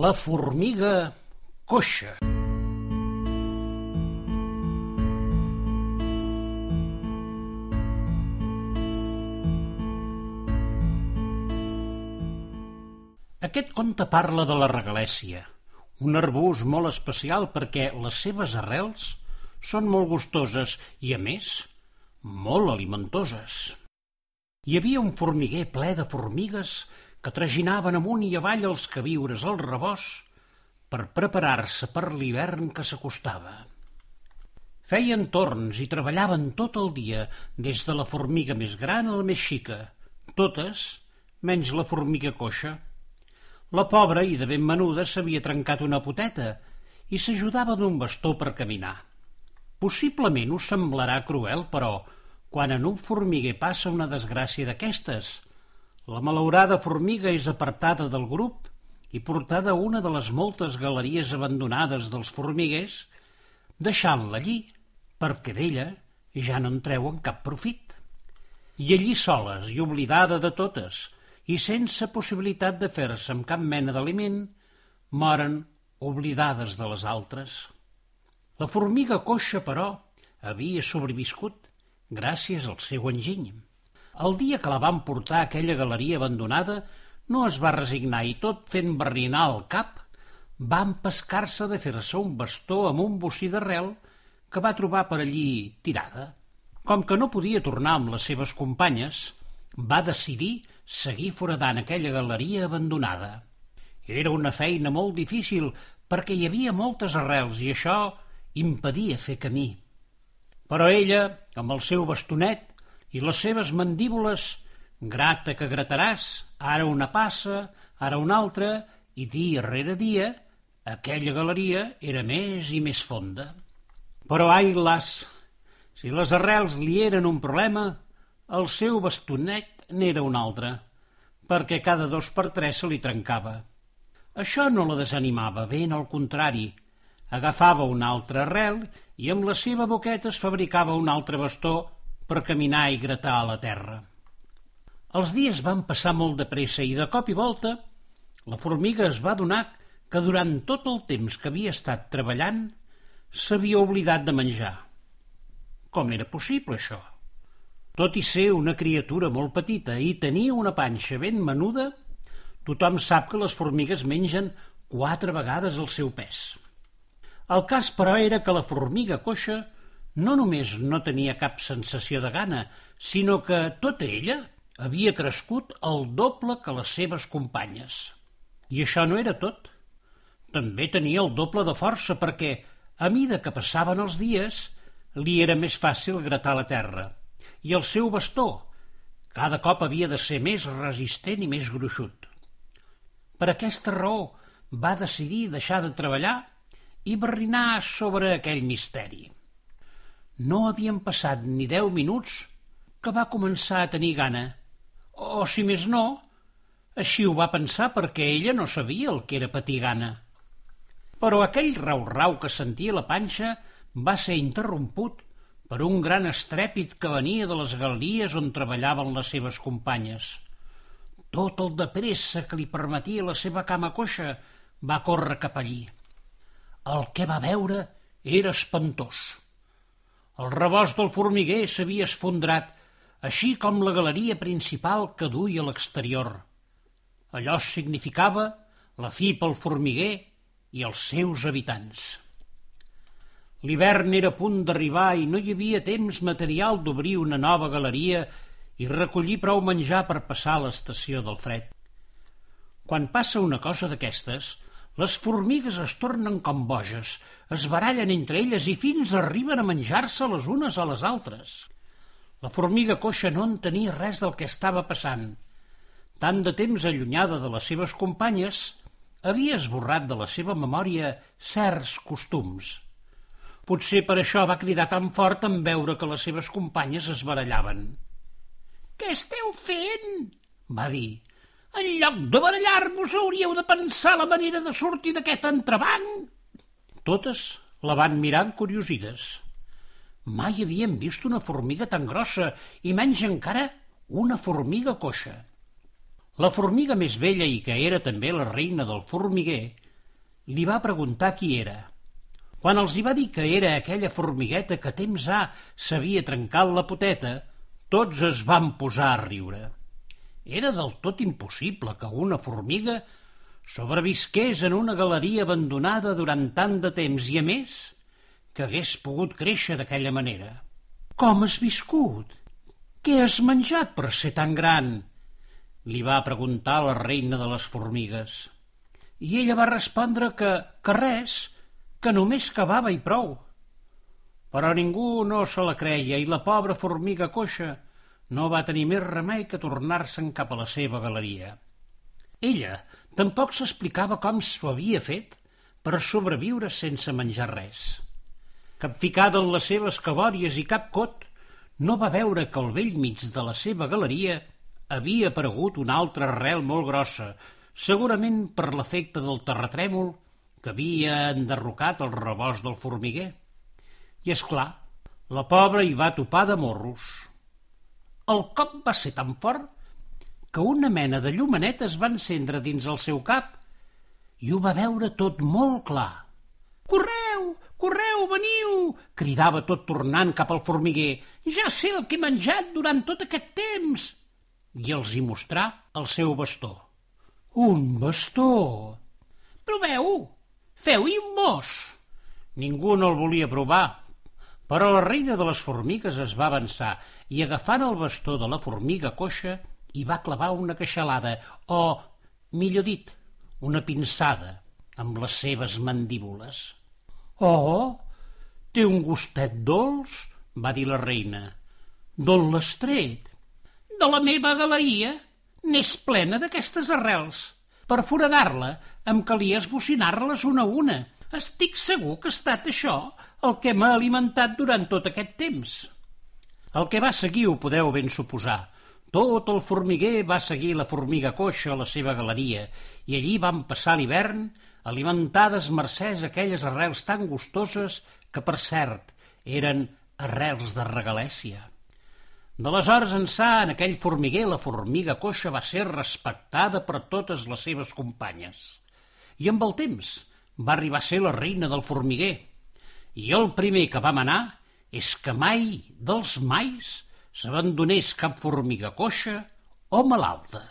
La formiga coixa. Aquest conte parla de la regalèsia, un arbust molt especial perquè les seves arrels són molt gustoses i, a més, molt alimentoses. Hi havia un formiguer ple de formigues que traginaven amunt i avall els queviures al rebost per preparar-se per l'hivern que s'acostava. Feien torns i treballaven tot el dia, des de la formiga més gran a la més xica, totes menys la formiga coixa. La pobra, i de ben menuda, s'havia trencat una poteta i s'ajudava d'un bastó per caminar. Possiblement us semblarà cruel, però, quan en un formiguer passa una desgràcia d'aquestes, la malaurada formiga és apartada del grup i portada a una de les moltes galeries abandonades dels formiguers, deixant-la allí, perquè d'ella ja no en treuen cap profit. I allí soles i oblidada de totes, i sense possibilitat de fer-se amb cap mena d'aliment, moren oblidades de les altres. La formiga coixa, però, havia sobreviscut gràcies al seu enginy. El dia que la van portar a aquella galeria abandonada, no es va resignar i tot fent barrinar el cap, va empescar-se de fer-se un bastó amb un bocí d'arrel que va trobar per allí tirada. Com que no podia tornar amb les seves companyes, va decidir seguir foradant aquella galeria abandonada. Era una feina molt difícil perquè hi havia moltes arrels i això impedia fer camí. Però ella, amb el seu bastonet i les seves mandíbules, grata que grataràs, ara una passa, ara una altra, i dia rere dia, aquella galeria era més i més fonda. Però, ai, las, si les arrels li eren un problema, el seu bastonet n'era un altre, perquè cada dos per tres se li trencava. Això no la desanimava, ben al contrari. Agafava una altra arrel i amb la seva boqueta es fabricava un altre bastó per caminar i gratar a la terra. Els dies van passar molt de pressa i de cop i volta la formiga es va donar que durant tot el temps que havia estat treballant s'havia oblidat de menjar. Com era possible això? Tot i ser una criatura molt petita i tenir una panxa ben menuda, tothom sap que les formigues mengen quatre vegades el seu pes. El cas, però, era que la formiga coixa no només no tenia cap sensació de gana, sinó que tota ella havia crescut el doble que les seves companyes. I això no era tot. També tenia el doble de força perquè, a mida que passaven els dies, li era més fàcil gratar la terra i el seu bastó. Cada cop havia de ser més resistent i més gruixut. Per aquesta raó va decidir deixar de treballar i barrinar sobre aquell misteri. No havien passat ni deu minuts que va començar a tenir gana. O, si més no, així ho va pensar perquè ella no sabia el que era patir gana. Però aquell rau-rau que sentia la panxa va ser interromput per un gran estrèpit que venia de les galeries on treballaven les seves companyes. Tot el de pressa que li permetia la seva cama coixa va córrer cap allí. El que va veure era espantós. El rebost del formiguer s'havia esfondrat, així com la galeria principal que duia a l'exterior. Allò significava la fi pel formiguer i els seus habitants. L'hivern era a punt d'arribar i no hi havia temps material d'obrir una nova galeria i recollir prou menjar per passar l'estació del fred. Quan passa una cosa d'aquestes, les formigues es tornen com boges, es barallen entre elles i fins arriben a menjar-se les unes a les altres. La formiga coixa no entenia res del que estava passant. Tant de temps allunyada de les seves companyes, havia esborrat de la seva memòria certs costums – Potser per això va cridar tan fort en veure que les seves companyes es barallaven. «Què esteu fent?» va dir. «En lloc de barallar-vos hauríeu de pensar la manera de sortir d'aquest entrebanc!» Totes la van mirar curiosides. Mai havien vist una formiga tan grossa i menys encara una formiga coixa. La formiga més vella i que era també la reina del formiguer li va preguntar qui era. Quan els hi va dir que era aquella formigueta que temps ha s'havia trencat la poteta, tots es van posar a riure. Era del tot impossible que una formiga sobrevisqués en una galeria abandonada durant tant de temps i, a més, que hagués pogut créixer d'aquella manera. Com has viscut? Què has menjat per ser tan gran? Li va preguntar la reina de les formigues. I ella va respondre que, que res, que només cavava i prou. Però ningú no se la creia i la pobra formiga coixa no va tenir més remei que tornar-se'n cap a la seva galeria. Ella tampoc s'explicava com s'ho havia fet per sobreviure sense menjar res. Capficada en les seves cabòries i cap cot, no va veure que al vell mig de la seva galeria havia aparegut una altra arrel molt grossa, segurament per l'efecte del terratrèmol que havia enderrocat el rebost del formiguer. I, és clar, la pobra hi va topar de morros. El cop va ser tan fort que una mena de llumanet es va encendre dins el seu cap i ho va veure tot molt clar. Correu, correu, veniu! cridava tot tornant cap al formiguer. Ja sé el que he menjat durant tot aquest temps! I els hi mostrà el seu bastó. Un bastó! Proveu! Feu-hi un mos! Ningú no el volia provar, però la reina de les formigues es va avançar i, agafant el bastó de la formiga coixa, hi va clavar una queixalada, o, millor dit, una pinçada, amb les seves mandíbules. Oh, té un gustet dolç, va dir la reina. D'on l'has tret? De la meva galeria. N'és plena d'aquestes arrels. Per foradar-la em calia esbocinar-les una a una. Estic segur que ha estat això el que m'ha alimentat durant tot aquest temps. El que va seguir ho podeu ben suposar. Tot el formiguer va seguir la formiga coixa a la seva galeria i allí van passar l'hivern alimentades mercès aquelles arrels tan gustoses que, per cert, eren arrels de regalèsia. D'aleshores ençà, en aquell formiguer, la formiga coixa va ser respectada per totes les seves companyes. I amb el temps va arribar a ser la reina del formiguer, i el primer que va manar és que mai dels mais s'abandonés cap formiga coixa o malalta.